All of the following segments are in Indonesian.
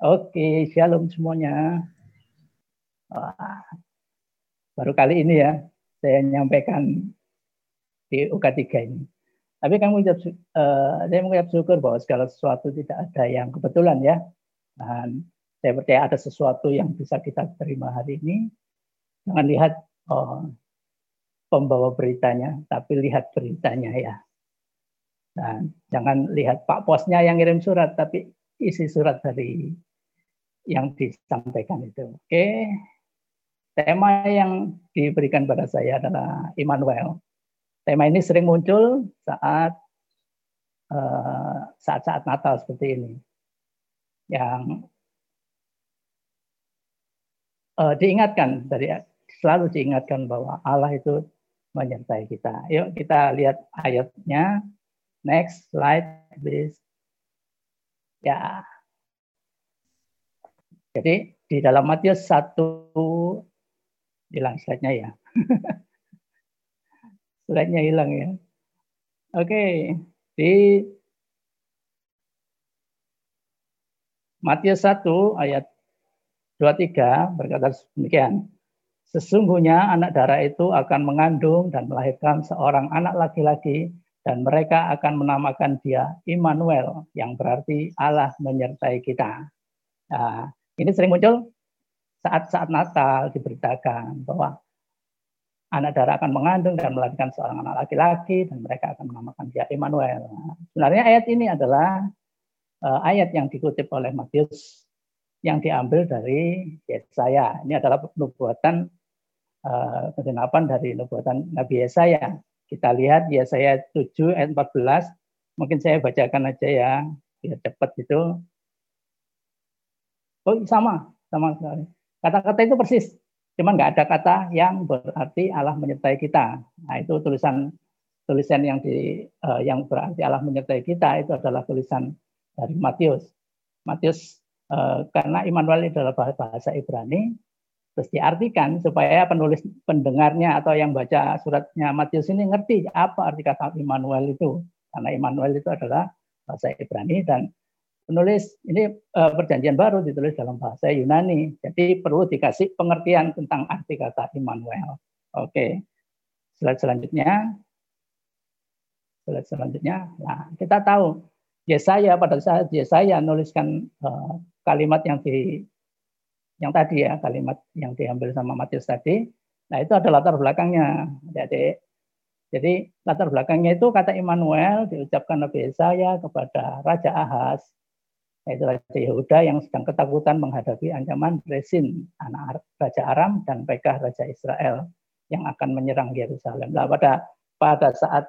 Oke, shalom semuanya. Wah, baru kali ini ya saya menyampaikan di UK3 ini. Tapi kami mengucap, uh, saya mengucap syukur bahwa segala sesuatu tidak ada yang kebetulan ya. Dan saya percaya ada sesuatu yang bisa kita terima hari ini. Jangan lihat oh, pembawa beritanya, tapi lihat beritanya ya. Dan jangan lihat Pak Posnya yang ngirim surat, tapi isi surat dari yang disampaikan itu. Oke. Tema yang diberikan pada saya adalah Immanuel. Tema ini sering muncul saat eh, saat-saat Natal seperti ini. Yang uh, diingatkan dari selalu diingatkan bahwa Allah itu menyertai kita. Yuk kita lihat ayatnya. Next slide, please. Ya. Jadi di dalam Matius 1 hilang slide-nya ya. slide-nya hilang ya. Oke, di Matius 1 ayat 23 berkata demikian. Sesungguhnya anak darah itu akan mengandung dan melahirkan seorang anak laki-laki dan mereka akan menamakan dia Immanuel yang berarti Allah menyertai kita. Nah, ini sering muncul saat-saat Natal diberitakan bahwa anak darah akan mengandung dan melahirkan seorang anak laki-laki dan mereka akan menamakan dia Immanuel. Nah, sebenarnya ayat ini adalah uh, ayat yang dikutip oleh Matius yang diambil dari Yesaya. Ini adalah nubuatan uh, dari nubuatan Nabi Yesaya. Kita lihat Yesaya 7 ayat 14. Mungkin saya bacakan aja ya, biar cepat itu. Oh sama, sama sekali. Kata-kata itu persis, cuman nggak ada kata yang berarti Allah menyertai kita. Nah itu tulisan tulisan yang di uh, yang berarti Allah menyertai kita itu adalah tulisan dari Matius. Matius uh, karena Immanuel adalah bahasa Ibrani, terus diartikan supaya penulis pendengarnya atau yang baca suratnya Matius ini ngerti apa arti kata Immanuel itu karena Immanuel itu adalah bahasa Ibrani dan penulis ini uh, perjanjian baru ditulis dalam bahasa Yunani. Jadi perlu dikasih pengertian tentang arti kata Immanuel. Oke. Slide selanjutnya. Slide selanjutnya. Nah kita tahu Yesaya pada saat Yesaya nuliskan uh, kalimat yang di yang tadi ya kalimat yang diambil sama Matius tadi. Nah itu ada latar belakangnya, jadi jadi latar belakangnya itu kata Immanuel diucapkan Nabi Yesaya kepada Raja Ahaz, yaitu Raja Yehuda yang sedang ketakutan menghadapi ancaman Resin, anak Raja Aram, dan Pekah Raja Israel yang akan menyerang Yerusalem. Nah pada pada saat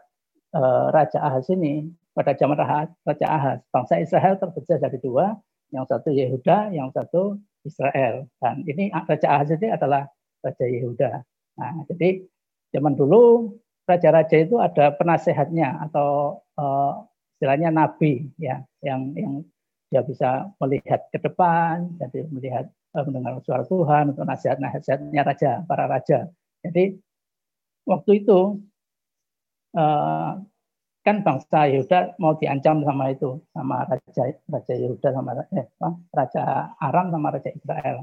uh, Raja Ahaz ini, pada zaman Raja Ahaz, bangsa Israel terpecah jadi dua, yang satu Yehuda, yang satu Israel. Dan ini Raja Ahaz ini adalah Raja Yehuda. Nah, jadi zaman dulu raja-raja itu ada penasehatnya atau uh, istilahnya nabi ya yang yang dia bisa melihat ke depan, jadi melihat uh, mendengar suara Tuhan untuk nasihat-nasihatnya raja, para raja. Jadi waktu itu uh, kan bangsa Yehuda mau diancam sama itu sama raja raja Yehuda sama eh, raja Aram sama raja Israel.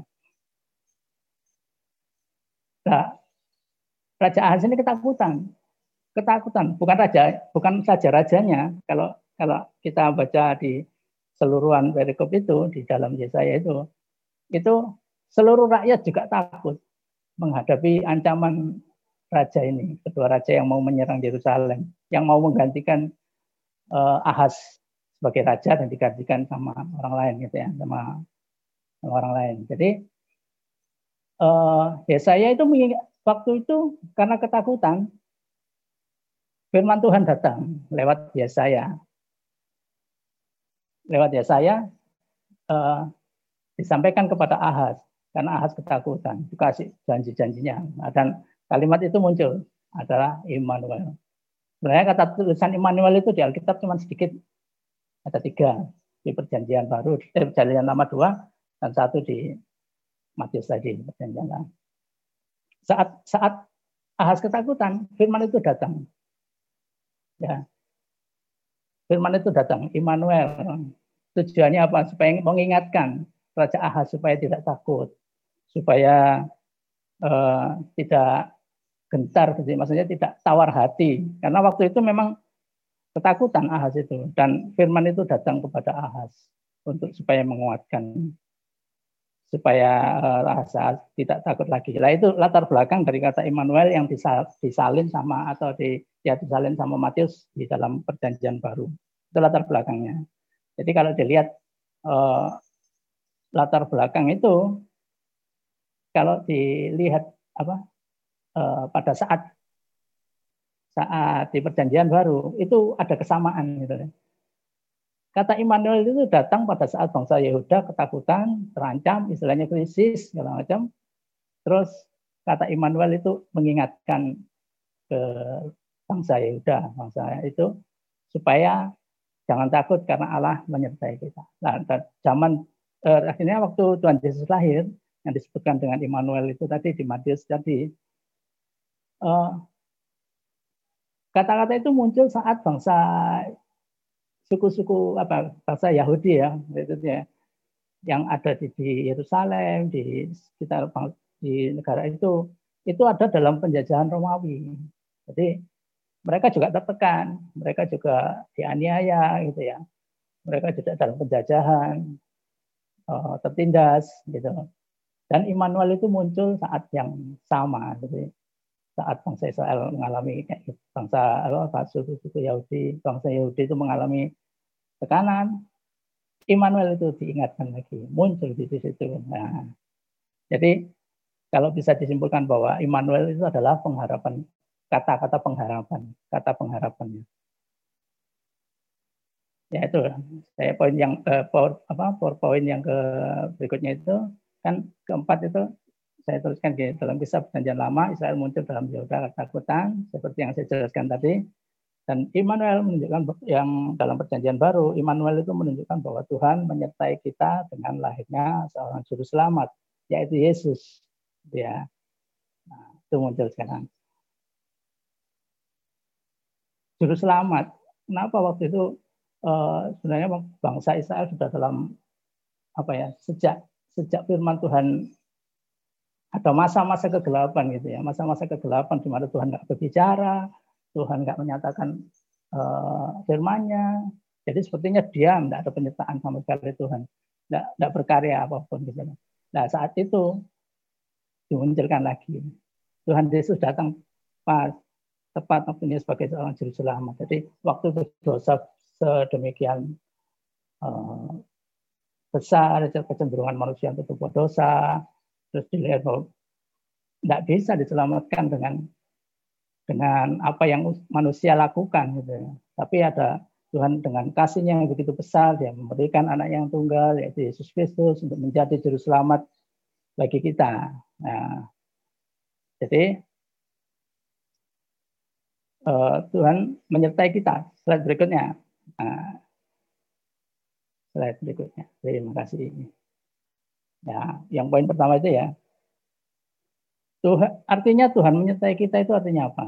Nah, raja Ahaz ini ketakutan, ketakutan bukan raja bukan saja rajanya kalau kalau kita baca di seluruhan perikop itu di dalam Yesaya itu itu seluruh rakyat juga takut menghadapi ancaman raja ini, kedua raja yang mau menyerang Yerusalem, yang mau menggantikan uh, Ahaz sebagai raja dan digantikan sama orang lain gitu ya, sama, sama orang lain. Jadi uh, Yesaya itu waktu itu karena ketakutan firman Tuhan datang lewat Yesaya. Lewat Yesaya uh, disampaikan kepada Ahaz karena Ahaz ketakutan, dikasih janji-janjinya. Nah, dan kalimat itu muncul adalah Immanuel. Sebenarnya kata tulisan Immanuel itu di Alkitab cuma sedikit, ada tiga di Perjanjian Baru, eh, Perjanjian Lama dua dan satu di Matius tadi Perjanjian Lama. Saat saat Ahas ketakutan, Firman itu datang. Ya, Firman itu datang, Immanuel. Tujuannya apa? Supaya mengingatkan Raja Ahaz supaya tidak takut, supaya uh, tidak gentar, maksudnya tidak tawar hati. Karena waktu itu memang ketakutan Ahaz itu dan firman itu datang kepada Ahaz untuk supaya menguatkan supaya uh, rasa tidak takut lagi. Lah itu latar belakang dari kata Immanuel yang disalin sama atau di ya disalin sama Matius di dalam perjanjian baru. Itu latar belakangnya. Jadi kalau dilihat uh, latar belakang itu kalau dilihat apa uh, pada saat saat di perjanjian baru itu ada kesamaan gitu ya. Kata Immanuel itu datang pada saat bangsa Yehuda ketakutan, terancam, istilahnya krisis, segala macam. Terus kata Immanuel itu mengingatkan ke bangsa Yehuda, bangsa itu supaya jangan takut karena Allah menyertai kita. Nah, zaman eh, akhirnya waktu Tuhan Yesus lahir yang disebutkan dengan Immanuel itu tadi di Matius tadi eh, kata-kata itu muncul saat bangsa suku-suku apa bangsa Yahudi ya itu ya yang ada di, di Yerusalem di sekitar di negara itu itu ada dalam penjajahan Romawi. Jadi mereka juga tertekan, mereka juga dianiaya gitu ya. Mereka juga dalam penjajahan, uh, tertindas gitu. Dan Immanuel itu muncul saat yang sama gitu. Saat bangsa Israel mengalami gitu. bangsa apa suku-suku Yahudi, bangsa Yahudi itu mengalami tekanan, Immanuel itu diingatkan lagi, muncul di situ. Nah, jadi kalau bisa disimpulkan bahwa Immanuel itu adalah pengharapan, kata-kata pengharapan, kata pengharapannya. Ya itu, saya poin yang eh, power, apa poin yang ke berikutnya itu kan keempat itu saya tuliskan di dalam kisah perjanjian lama Israel muncul dalam Yehuda ketakutan seperti yang saya jelaskan tadi dan Immanuel menunjukkan yang dalam perjanjian baru, Immanuel itu menunjukkan bahwa Tuhan menyertai kita dengan lahirnya seorang juru selamat, yaitu Yesus. Ya, nah, itu muncul sekarang. Juru selamat. Kenapa waktu itu uh, sebenarnya bangsa Israel sudah dalam apa ya sejak sejak firman Tuhan ada masa-masa kegelapan gitu ya masa-masa kegelapan di mana Tuhan nggak berbicara Tuhan nggak menyatakan uh, firman-Nya. Jadi sepertinya diam, tidak ada penyertaan sama sekali Tuhan. Tidak, berkarya apa pun. Gitu. Nah saat itu dimunculkan lagi. Tuhan Yesus datang pas tepat waktunya sebagai seorang juru selamat. Jadi waktu itu dosa sedemikian uh, besar, kecenderungan manusia untuk berbuat dosa, terus dilihat bahwa tidak bisa diselamatkan dengan dengan apa yang manusia lakukan gitu ya. Tapi ada Tuhan dengan kasihnya yang begitu besar, dia memberikan anak yang tunggal, yaitu Yesus Kristus, untuk menjadi juru selamat bagi kita. Nah, jadi uh, Tuhan menyertai kita. Slide berikutnya. Nah, slide berikutnya. Terima kasih. Ya, yang poin pertama itu ya, Tuhan, artinya Tuhan menyertai kita itu artinya apa?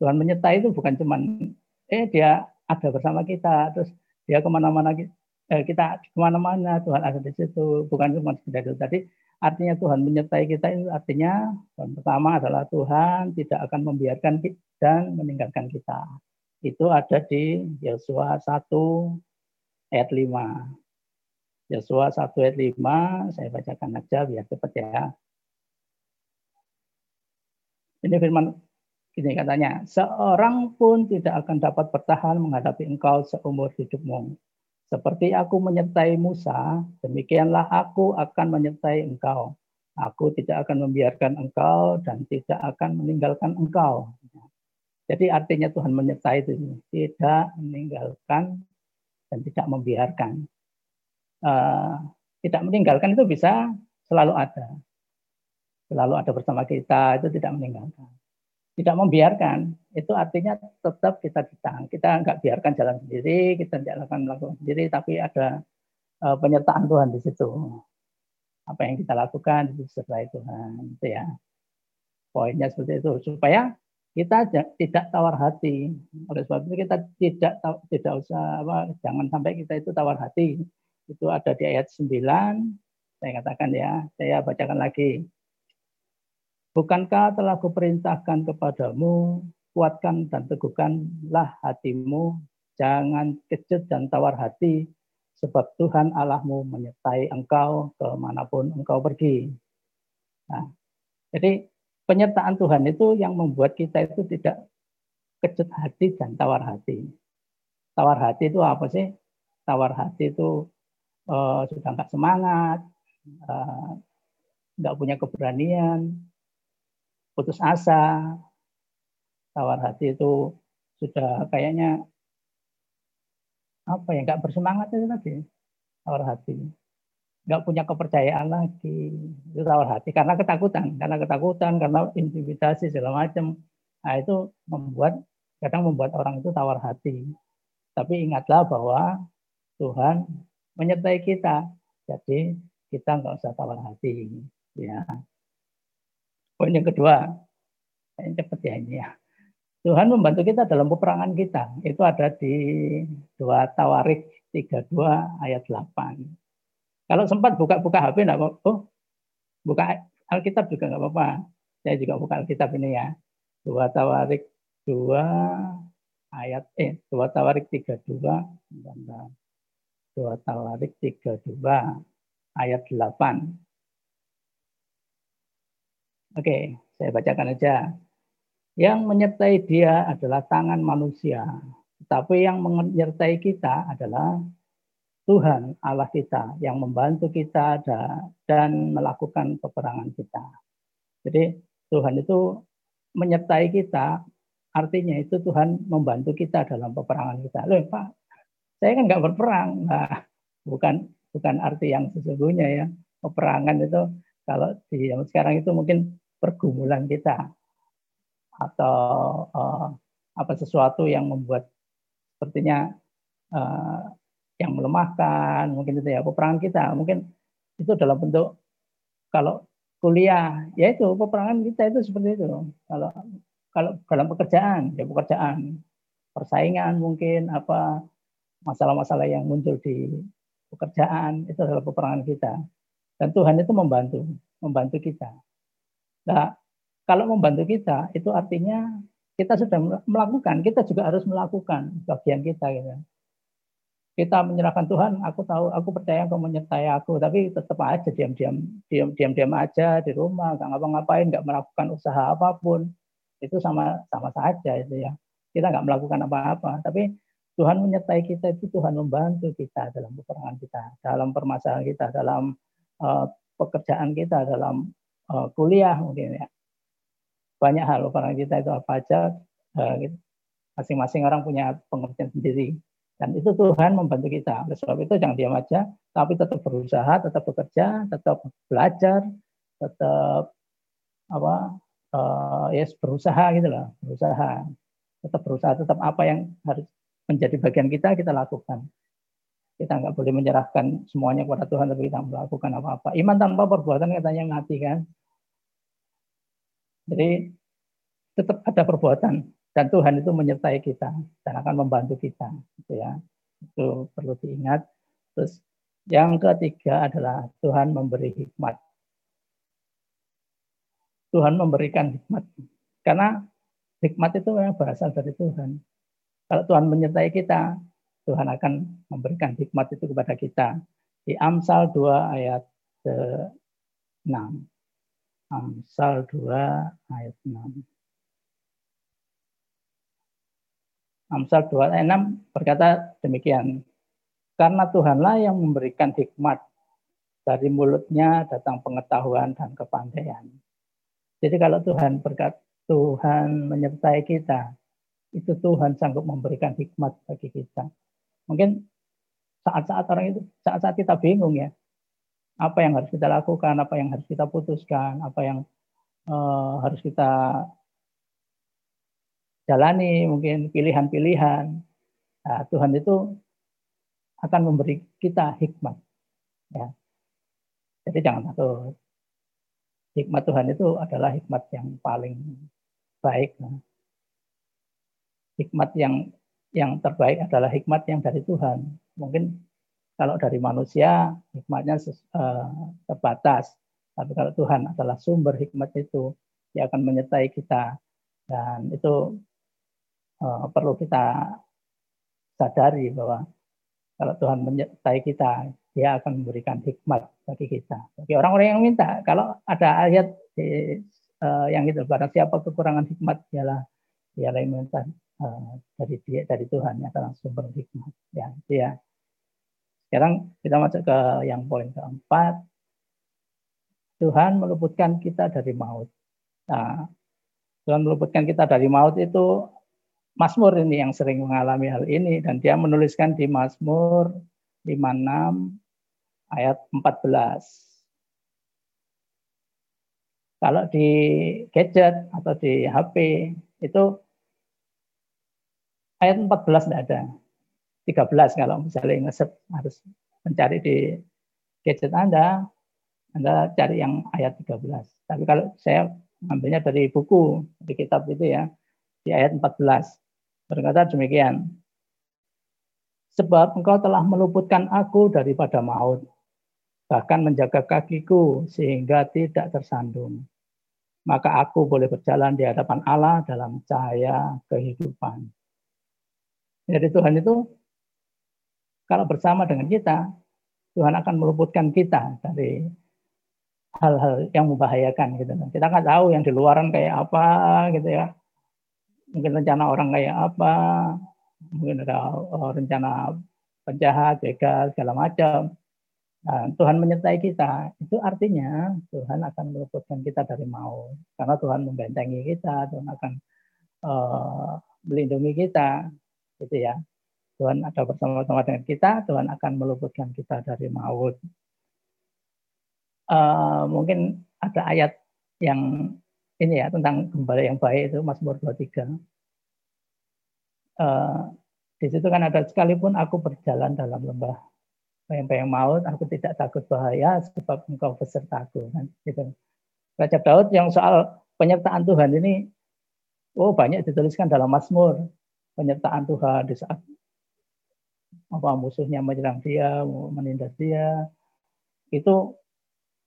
Tuhan menyertai itu bukan cuman eh dia ada bersama kita, terus dia ke mana-mana eh, kita ke mana-mana Tuhan ada di situ, bukan cuma sekedar itu. Tadi artinya Tuhan menyertai kita itu artinya yang pertama adalah Tuhan tidak akan membiarkan dan meninggalkan kita. Itu ada di Yosua 1 ayat 5. Yosua 1 ayat 5, saya bacakan aja biar cepat ya. Ini firman ini katanya, seorang pun tidak akan dapat bertahan menghadapi engkau seumur hidupmu. Seperti aku menyertai Musa, demikianlah aku akan menyertai engkau. Aku tidak akan membiarkan engkau dan tidak akan meninggalkan engkau. Jadi artinya Tuhan menyertai itu tidak meninggalkan dan tidak membiarkan. Uh, tidak meninggalkan itu bisa selalu ada selalu ada bersama kita, itu tidak meninggalkan. Tidak membiarkan, itu artinya tetap kita ditang. Kita nggak biarkan jalan sendiri, kita tidak akan melakukan sendiri, tapi ada uh, penyertaan Tuhan di situ. Apa yang kita lakukan itu disertai Tuhan, itu ya. Poinnya seperti itu supaya kita tidak tawar hati. Oleh sebab itu kita tidak tidak usah apa, jangan sampai kita itu tawar hati itu ada di ayat 9. Saya katakan ya, saya bacakan lagi. Bukankah telah kuperintahkan kepadamu, kuatkan dan teguhkanlah hatimu, jangan kejut dan tawar hati, sebab Tuhan Allahmu menyertai engkau ke mana pun engkau pergi. Nah, jadi penyertaan Tuhan itu yang membuat kita itu tidak kejut hati dan tawar hati. Tawar hati itu apa sih? Tawar hati itu uh, sudah nggak semangat, uh, nggak punya keberanian, putus asa, tawar hati itu sudah kayaknya apa ya nggak bersemangat itu tadi tawar hati. Nggak punya kepercayaan lagi. Itu tawar hati karena ketakutan karena ketakutan karena intimidasi segala macam. Nah itu membuat kadang membuat orang itu tawar hati. Tapi ingatlah bahwa Tuhan menyertai kita. Jadi kita nggak usah tawar hati ya poin yang kedua yang cepat ya ini ya Tuhan membantu kita dalam peperangan kita. Itu ada di dua Tawarik 32 ayat 8. Kalau sempat buka-buka HP enggak apa Oh, buka Alkitab juga enggak apa-apa. Saya juga buka Alkitab ini ya. Dua Tawarik 2 ayat eh dua Tawarik 32 dua Tawarik 32 ayat 8. Oke, saya bacakan aja. Yang menyertai dia adalah tangan manusia, tetapi yang menyertai kita adalah Tuhan Allah kita yang membantu kita dan melakukan peperangan kita. Jadi Tuhan itu menyertai kita, artinya itu Tuhan membantu kita dalam peperangan kita. Loh Pak, saya kan nggak berperang. Nah, bukan bukan arti yang sesungguhnya ya. Peperangan itu kalau di zaman sekarang itu mungkin pergumulan kita. Atau uh, apa sesuatu yang membuat sepertinya uh, yang melemahkan mungkin itu ya peperangan kita. Mungkin itu dalam bentuk kalau kuliah ya itu peperangan kita itu seperti itu. Kalau kalau dalam pekerjaan ya pekerjaan. Persaingan mungkin apa masalah-masalah yang muncul di pekerjaan itu adalah peperangan kita. Dan Tuhan itu membantu membantu kita nah kalau membantu kita itu artinya kita sudah melakukan, kita juga harus melakukan bagian kita gitu. Kita menyerahkan Tuhan, aku tahu, aku percaya Engkau menyertai aku, tapi tetap aja diam-diam, diam-diam aja di rumah, nggak ngapa-ngapain, nggak melakukan usaha apa pun, itu sama sama saja itu ya. Kita nggak melakukan apa-apa, tapi Tuhan menyertai kita itu Tuhan membantu kita dalam peperangan kita, dalam permasalahan kita, dalam uh, pekerjaan kita, dalam uh, kuliah mungkin ya. Banyak hal peran kita itu apa aja eh, gitu. masing-masing orang punya pengertian sendiri. Dan itu Tuhan membantu kita. Oleh sebab itu jangan diam aja tapi tetap berusaha tetap bekerja tetap belajar tetap apa uh, yes, berusaha gitu loh berusaha. Tetap berusaha tetap apa yang harus menjadi bagian kita kita lakukan. Kita nggak boleh menyerahkan semuanya kepada Tuhan tapi kita melakukan apa-apa. Iman tanpa perbuatan katanya mati kan jadi tetap ada perbuatan dan Tuhan itu menyertai kita dan akan membantu kita, gitu ya. Itu perlu diingat. Terus yang ketiga adalah Tuhan memberi hikmat. Tuhan memberikan hikmat. Karena hikmat itu berasal dari Tuhan. Kalau Tuhan menyertai kita, Tuhan akan memberikan hikmat itu kepada kita. Di Amsal 2 ayat 6. Amsal 2 ayat 6. Amsal 2 ayat 6 berkata demikian. Karena Tuhanlah yang memberikan hikmat. Dari mulutnya datang pengetahuan dan kepandaian. Jadi kalau Tuhan berkat Tuhan menyertai kita, itu Tuhan sanggup memberikan hikmat bagi kita. Mungkin saat-saat orang itu, saat-saat kita bingung ya, apa yang harus kita lakukan, apa yang harus kita putuskan, apa yang uh, harus kita jalani mungkin pilihan-pilihan. Nah, Tuhan itu akan memberi kita hikmat. Ya. Jadi jangan takut. Hikmat Tuhan itu adalah hikmat yang paling baik. Hikmat yang yang terbaik adalah hikmat yang dari Tuhan. Mungkin Kalau dari manusia hikmatnya uh, terbatas, tapi kalau Tuhan adalah sumber hikmat itu, Dia akan menyertai kita dan itu uh, perlu kita sadari bahwa kalau Tuhan menyertai kita, Dia akan memberikan hikmat bagi kita. Bagi orang-orang yang minta, kalau ada ayat di, uh, yang itu, barang siapa kekurangan hikmat, ialah ialah yang minta dari dia dari Tuhan yang adalah sumber hikmat. Ya, dia. Sekarang kita masuk ke yang poin keempat. Tuhan meluputkan kita dari maut. Nah, Tuhan meluputkan kita dari maut itu Mazmur ini yang sering mengalami hal ini dan dia menuliskan di Mazmur 56 ayat 14. Kalau di gadget atau di HP itu ayat 14 tidak ada. 13 kalau misalnya ngesep harus mencari di gadget Anda, Anda cari yang ayat 13. Tapi kalau saya ambilnya dari buku, di kitab itu ya, di ayat 14 berkata demikian. Sebab engkau telah meluputkan aku daripada maut, bahkan menjaga kakiku sehingga tidak tersandung. Maka aku boleh berjalan di hadapan Allah dalam cahaya kehidupan. Jadi Tuhan itu kalau bersama dengan kita, Tuhan akan meluputkan kita dari hal-hal yang membahayakan gitu. Kita nggak tahu yang di luaran kayak apa gitu ya mungkin rencana orang kayak apa, mungkin ada uh, rencana penjahat, begal, segala macam. Nah, Tuhan menyertai kita, itu artinya Tuhan akan meluputkan kita dari mau. Karena Tuhan membentengi kita, Tuhan akan uh, melindungi kita, gitu ya. Tuhan ada bersama-sama dengan kita, Tuhan akan meluputkan kita dari maut. Uh, mungkin ada ayat yang ini ya tentang gembala yang baik itu Mazmur 23. Uh, di situ kan ada sekalipun aku berjalan dalam lembah bayang-bayang maut, aku tidak takut bahaya sebab engkau besertaku. Kan, gitu. Raja Daud yang soal penyertaan Tuhan ini, oh banyak dituliskan dalam Mazmur penyertaan Tuhan di saat apa musuhnya menyerang dia, menindas dia. Itu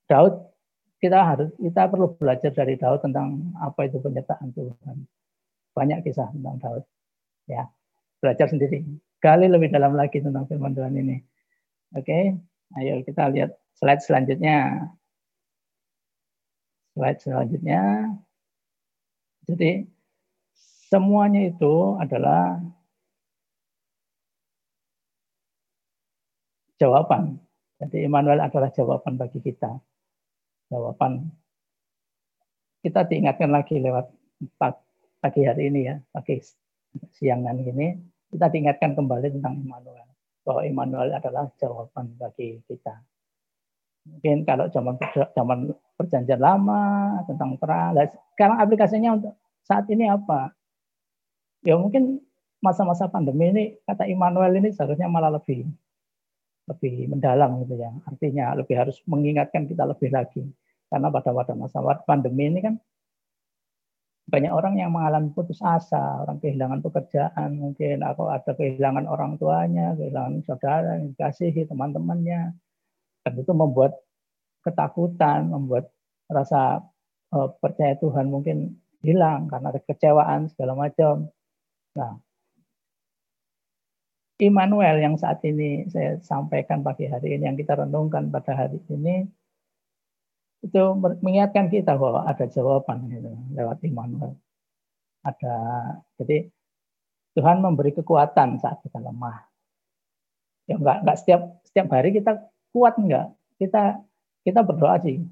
Daud kita harus kita perlu belajar dari Daud tentang apa itu penyertaan Tuhan. Banyak kisah tentang Daud. Ya, belajar sendiri. Gali lebih dalam lagi tentang firman Tuhan ini. Oke, ayo kita lihat slide selanjutnya. Slide selanjutnya. Jadi semuanya itu adalah jawaban. Jadi Immanuel adalah jawaban bagi kita jawaban. Kita diingatkan lagi lewat pagi hari ini ya, pagi siangan ini, kita diingatkan kembali tentang Immanuel. Bahwa Immanuel adalah jawaban bagi kita. Mungkin kalau zaman zaman perjanjian lama tentang perang, sekarang aplikasinya untuk saat ini apa? Ya mungkin masa-masa pandemi ini kata Immanuel ini seharusnya malah lebih lebih mendalam gitu ya. Artinya lebih harus mengingatkan kita lebih lagi. Karena pada pada masa pandemi ini kan banyak orang yang mengalami putus asa, orang kehilangan pekerjaan, mungkin atau ada kehilangan orang tuanya, kehilangan saudara yang dikasihi, teman-temannya. Dan itu membuat ketakutan, membuat rasa uh, percaya Tuhan mungkin hilang karena ada kecewaan segala macam. Nah, Immanuel yang saat ini saya sampaikan pagi hari ini, yang kita renungkan pada hari ini, itu mengingatkan kita bahwa ada jawaban gitu, lewat Immanuel. Ada, jadi Tuhan memberi kekuatan saat kita lemah. Ya enggak, enggak setiap setiap hari kita kuat enggak. Kita kita berdoa sih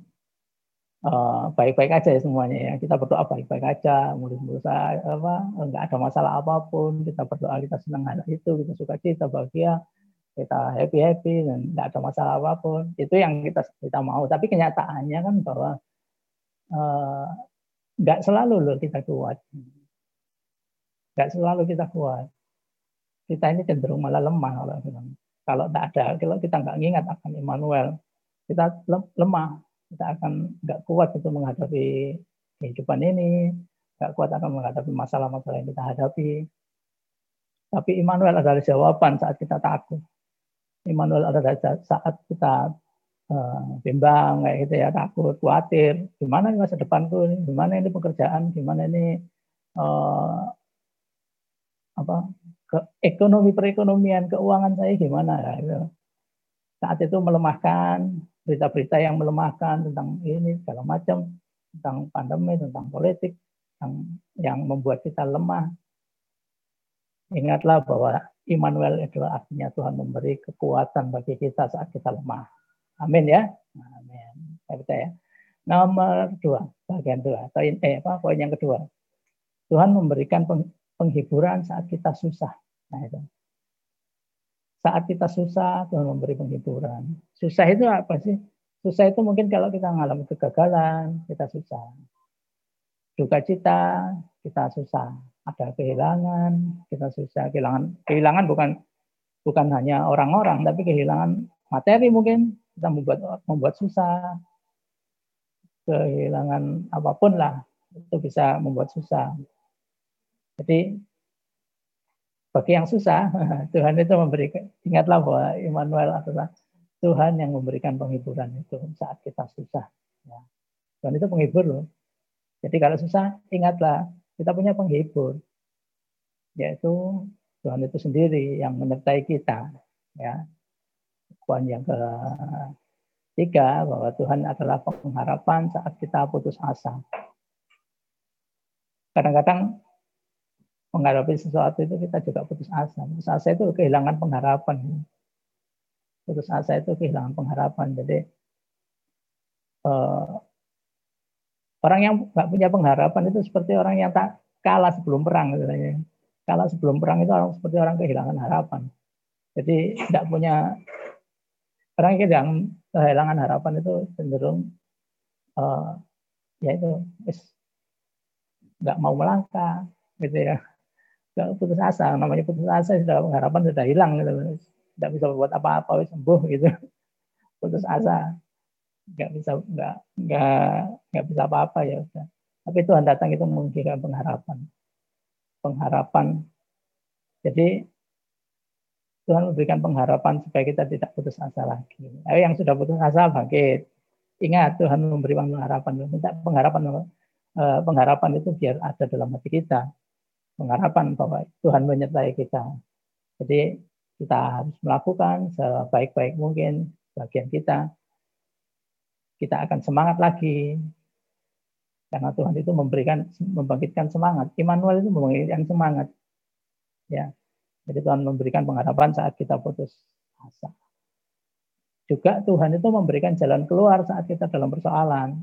baik-baik uh, aja ya semuanya ya. Kita berdoa baik-baik aja, mulus-mulus apa, enggak ada masalah apa pun. Kita berdoa kita senang hal itu, kita suka kita bahagia, kita happy happy dan enggak ada masalah apa pun. Itu yang kita kita mau. Tapi kenyataannya kan bahwa uh, enggak selalu loh kita kuat. Enggak selalu kita kuat. Kita ini cenderung malah lemah kalau Kalau tidak ada, kalau kita nggak ingat akan Immanuel, kita lemah kita akan nggak kuat untuk menghadapi kehidupan ini, nggak kuat akan menghadapi masalah-masalah yang kita hadapi. Tapi Immanuel adalah jawaban saat kita takut. Immanuel adalah saat kita uh, bimbang kayak gitu ya, takut, khawatir, gimana ini masa depanku, gimana ini pekerjaan, gimana ini uh, apa ke ekonomi perekonomian, keuangan saya gimana ya, gitu. Saat itu melemahkan berita-berita yang melemahkan tentang ini segala macam, tentang pandemi, tentang politik, yang yang membuat kita lemah. Ingatlah bahwa Immanuel adalah artinya Tuhan memberi kekuatan bagi kita saat kita lemah. Amin ya. Amin. Saya percaya. Nomor dua, bagian dua, atau eh, apa, poin yang kedua. Tuhan memberikan penghiburan saat kita susah. Nah, itu. Saat kita susah, Tuhan memberi penghiburan. Susah itu apa sih? Susah itu mungkin kalau kita mengalami kegagalan, kita susah. Duka cita, kita susah ada kehilangan, kita susah kehilangan kehilangan bukan bukan hanya orang-orang tapi kehilangan materi mungkin kita membuat membuat susah kehilangan apa pun lah itu bisa membuat susah. Jadi bagi yang susah Tuhan itu memberi ingatlah bahwa Immanuel adalah Tuhan yang memberikan penghiburan itu saat kita susah. Ya. Tuhan itu penghibur loh. Jadi kalau susah ingatlah kita punya penghibur, yaitu Tuhan itu sendiri yang menyertai kita. Ya. Poin yang ketiga bahwa Tuhan adalah pengharapan saat kita putus asa. Kadang-kadang menghadapi sesuatu itu kita juga putus asa. Putus asa itu kehilangan pengharapan. Putus asa itu kehilangan pengharapan. Jadi eh, Orang yang nggak punya pengharapan itu seperti orang yang tak kalah sebelum perang. Katanya. Kalah sebelum perang itu orang seperti orang kehilangan harapan. Jadi tidak punya orang yang kehilangan harapan itu cenderung uh, ya itu nggak mau melangkah gitu ya nggak putus asa namanya putus asa sudah pengharapan sudah hilang gitu tidak bisa buat apa-apa sembuh gitu putus asa nggak bisa nggak nggak bisa apa-apa ya. Tapi Tuhan datang itu memberikan pengharapan, pengharapan. Jadi Tuhan memberikan pengharapan supaya kita tidak putus asa lagi. Ayo yang sudah putus asa bangkit. Ingat Tuhan memberikan pengharapan. Minta pengharapan eh, pengharapan itu biar ada dalam hati kita. Pengharapan bahwa Tuhan menyertai kita. Jadi kita harus melakukan sebaik-baik mungkin bagian kita kita akan semangat lagi. Karena Tuhan itu memberikan membangkitkan semangat. Immanuel itu membangkitkan semangat. Ya. Jadi Tuhan memberikan pengharapan saat kita putus asa. Juga Tuhan itu memberikan jalan keluar saat kita dalam persoalan.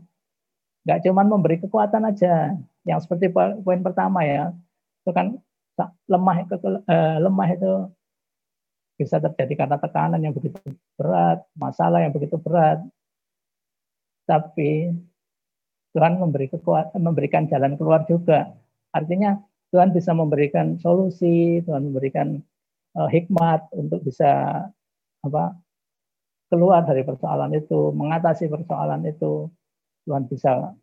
Gak cuma memberi kekuatan aja. Yang seperti poin pertama ya. Itu kan lemah eh, lemah itu bisa terjadi karena tekanan yang begitu berat, masalah yang begitu berat, tapi Tuhan memberi kekuatan, memberikan jalan keluar juga. Artinya Tuhan bisa memberikan solusi, Tuhan memberikan uh, hikmat untuk bisa apa keluar dari persoalan itu, mengatasi persoalan itu. Tuhan bisa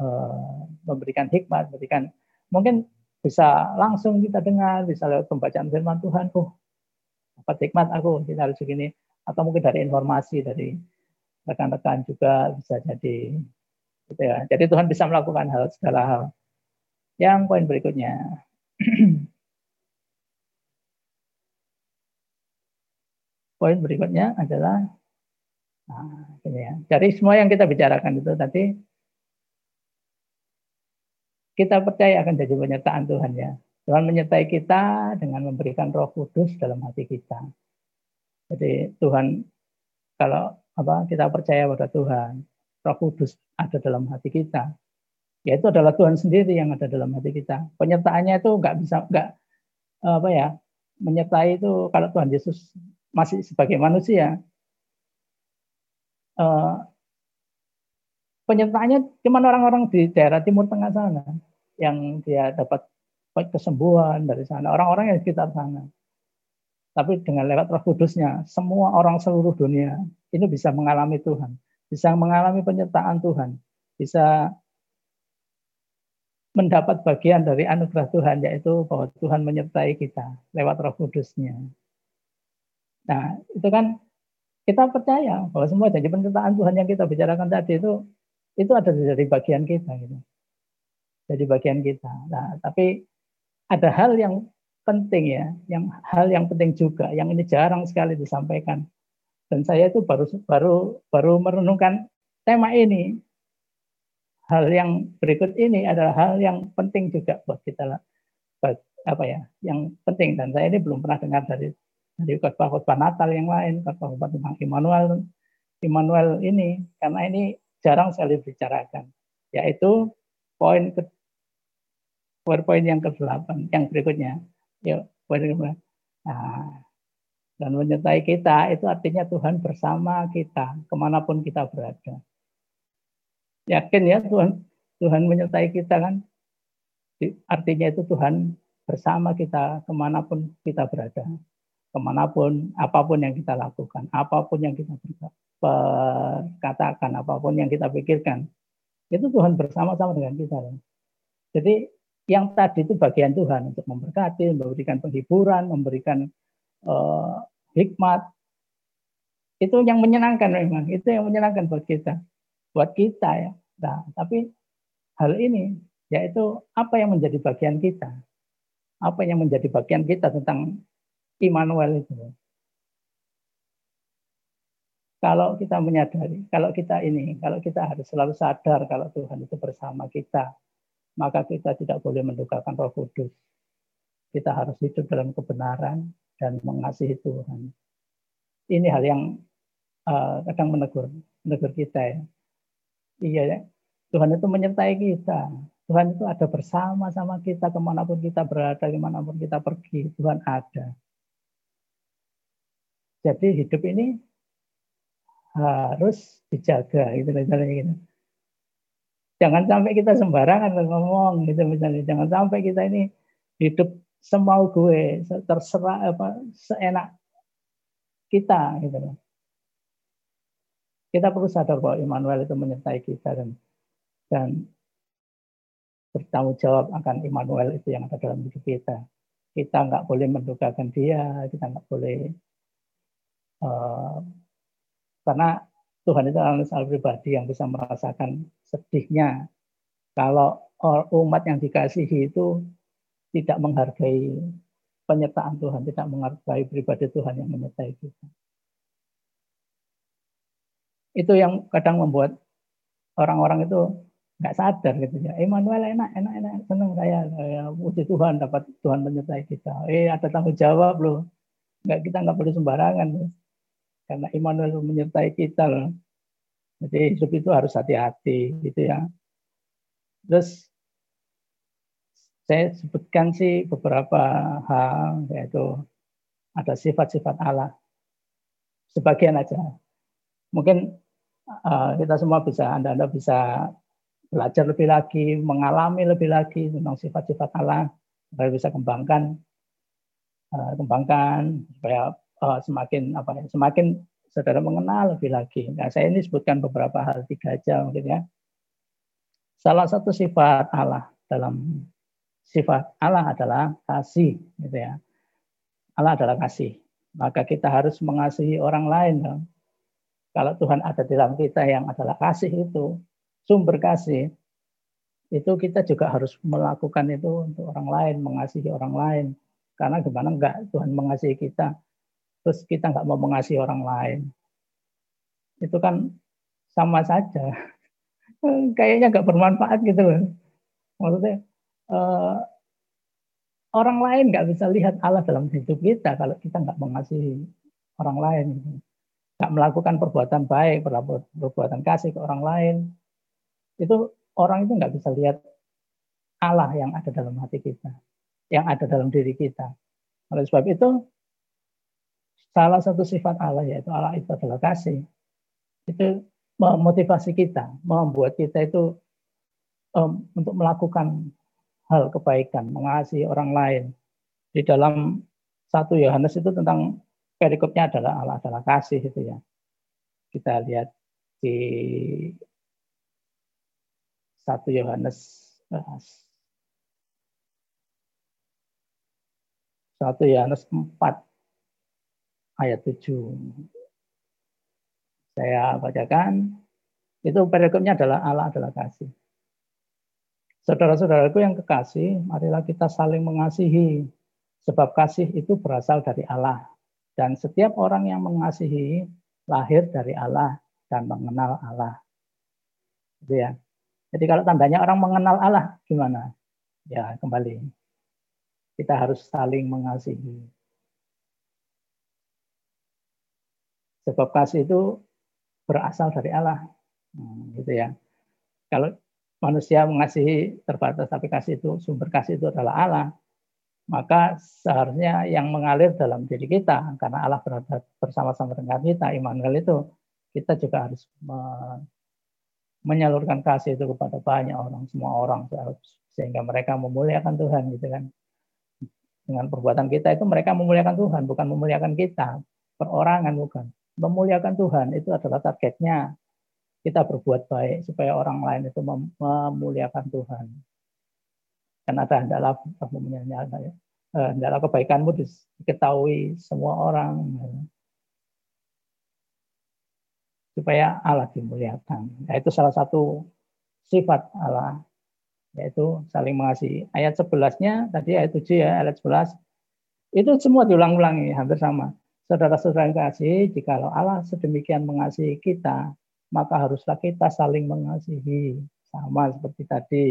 uh, memberikan hikmat, memberikan mungkin bisa langsung kita dengar, bisa lewat pembacaan firman Tuhan, oh dapat hikmat aku, kita harus begini, atau mungkin dari informasi dari rekan-rekan juga bisa jadi gitu ya. Jadi Tuhan bisa melakukan hal segala hal. Yang poin berikutnya. poin berikutnya adalah nah, ini ya. Dari semua yang kita bicarakan itu tadi kita percaya akan jadi penyertaan Tuhan ya. Tuhan menyertai kita dengan memberikan Roh Kudus dalam hati kita. Jadi Tuhan kalau apa kita percaya pada Tuhan, Roh Kudus ada dalam hati kita. Ya itu adalah Tuhan sendiri yang ada dalam hati kita. Penyertaannya itu nggak bisa nggak apa ya menyertai itu kalau Tuhan Yesus masih sebagai manusia eh, penyertaannya cuma orang-orang di daerah Timur Tengah sana yang dia dapat kesembuhan dari sana orang-orang yang di sekitar sana tapi dengan lewat Roh Kudusnya semua orang seluruh dunia ini bisa mengalami Tuhan, bisa mengalami penyertaan Tuhan, bisa mendapat bagian dari anugerah Tuhan yaitu bahwa Tuhan menyertai kita lewat Roh Kudusnya. Nah, itu kan kita percaya bahwa semua jadi penciptaan Tuhan yang kita bicarakan tadi itu itu ada dari bagian kita gitu. Jadi bagian kita. Nah, tapi ada hal yang penting ya, yang hal yang penting juga yang ini jarang sekali disampaikan. Dan saya itu baru baru baru merenungkan tema ini. Hal yang berikut ini adalah hal yang penting juga buat kita lah. Apa ya? Yang penting dan saya ini belum pernah dengar dari dari khotbah-khotbah Natal yang lain, khotbah-khotbah tentang Immanuel, Immanuel ini, karena ini jarang sekali dibicarakan, yaitu poin ke poin yang ke-8, yang berikutnya. Yuk, poin ke nah, dan menyertai kita itu artinya Tuhan bersama kita ke mana pun kita berada. Yakin ya Tuhan Tuhan menyertai kita kan? Artinya itu Tuhan bersama kita ke mana pun kita berada ke mana pun, apa pun yang kita lakukan, apa pun yang kita katakan, apa pun yang kita pikirkan, itu Tuhan bersama-sama dengan kita. Jadi yang tadi itu bagian Tuhan untuk memberkati, memberikan penghiburan, memberikan uh, hikmat. Itu yang menyenangkan memang, itu yang menyenangkan buat kita, buat kita ya. Nah, tapi hal ini yaitu apa yang menjadi bagian kita, apa yang menjadi bagian kita tentang Immanuel itu. Kalau kita menyadari, kalau kita ini, kalau kita harus selalu sadar kalau Tuhan itu bersama kita, maka kita tidak boleh mendukakan Roh Kudus. Kita harus hidup dalam kebenaran dan mengasihi Tuhan. Ini hal yang uh, kadang menegur, menegur kita ya. Iya ya, Tuhan itu menyertai kita. Tuhan itu ada bersama-sama kita ke mana pun kita berada, ke mana pun kita pergi. Tuhan ada. Jadi hidup ini harus dijaga gitu gitu. Jangan sampai kita sembarangan ngomong gitu misalnya. Jangan sampai kita ini hidup semau gue, terserah apa seenak kita gitu loh. Kita perlu sadar bahwa Immanuel itu menyertai kita dan dan bertanggung jawab akan Immanuel itu yang ada dalam hidup kita. Kita nggak boleh mendugakan dia, kita nggak boleh Eh, karena Tuhan itu adalah soal pribadi yang bisa merasakan sedihnya kalau umat yang dikasihi itu tidak menghargai penyertaan Tuhan, tidak menghargai pribadi Tuhan yang menyertai kita. Itu yang kadang membuat orang-orang itu nggak sadar gitu ya. Emmanuel enak, enak, enak, senang saya, saya puji Tuhan dapat Tuhan menyertai kita. Eh ada tanggung jawab loh. Nggak kita nggak boleh sembarangan. Loh karena Immanuel menyertai kita loh. Jadi hidup itu harus hati-hati gitu ya. Terus saya sebutkan sih beberapa hal yaitu ada sifat-sifat Allah. Sebagian aja. Mungkin uh, kita semua bisa Anda Anda bisa belajar lebih lagi, mengalami lebih lagi tentang sifat-sifat Allah supaya bisa kembangkan uh, kembangkan supaya uh, semakin apa ya, semakin saudara mengenal lebih lagi. Nah, saya ini sebutkan beberapa hal tiga aja mungkin ya. Salah satu sifat Allah dalam sifat Allah adalah kasih, gitu ya. Allah adalah kasih. Maka kita harus mengasihi orang lain. Dong. Kalau Tuhan ada di dalam kita yang adalah kasih itu, sumber kasih, itu kita juga harus melakukan itu untuk orang lain, mengasihi orang lain. Karena gimana enggak Tuhan mengasihi kita, terus kita nggak mau mengasihi orang lain. Itu kan sama saja. Kayaknya nggak bermanfaat gitu loh. Maksudnya eh, orang lain nggak bisa lihat Allah dalam hidup kita kalau kita nggak mengasihi orang lain. Nggak melakukan perbuatan baik, perbuatan kasih ke orang lain. Itu orang itu nggak bisa lihat Allah yang ada dalam hati kita, yang ada dalam diri kita. Oleh sebab itu, salah satu sifat Allah yaitu Allah itu adalah kasih. Itu memotivasi kita, membuat kita itu um, untuk melakukan hal kebaikan, mengasihi orang lain. Di dalam satu Yohanes itu tentang perikopnya adalah Allah adalah kasih itu ya. Kita lihat di satu Yohanes satu Yohanes 4 ayat 7. Saya bacakan. Itu perikopnya adalah Allah adalah kasih. Saudara-saudaraku yang kekasih, marilah kita saling mengasihi. Sebab kasih itu berasal dari Allah. Dan setiap orang yang mengasihi lahir dari Allah dan mengenal Allah. Gitu ya. Jadi kalau tandanya orang mengenal Allah gimana? Ya kembali. Kita harus saling mengasihi. Sebab kasih itu berasal dari Allah. Hmm, gitu ya. Kalau manusia mengasihi terbatas, tapi kasih itu sumber kasih itu adalah Allah, maka seharusnya yang mengalir dalam diri kita, karena Allah berada bersama-sama dengan kita, Immanuel itu, kita juga harus menyalurkan kasih itu kepada banyak orang, semua orang, sehingga mereka memuliakan Tuhan, gitu kan. Dengan perbuatan kita itu mereka memuliakan Tuhan, bukan memuliakan kita, perorangan bukan memuliakan Tuhan itu adalah targetnya. Kita berbuat baik supaya orang lain itu memuliakan Tuhan. Dan ada hendaklah eh, hendaklah kebaikanmu diketahui semua orang supaya Allah dimuliakan. Nah, itu salah satu sifat Allah yaitu saling mengasihi. Ayat 11-nya tadi ayat 7 ya, ayat 11 itu semua diulang-ulangi hampir sama. Saudara-saudara yang kasih, jikalau Allah sedemikian mengasihi kita, maka haruslah kita saling mengasihi. Sama seperti tadi,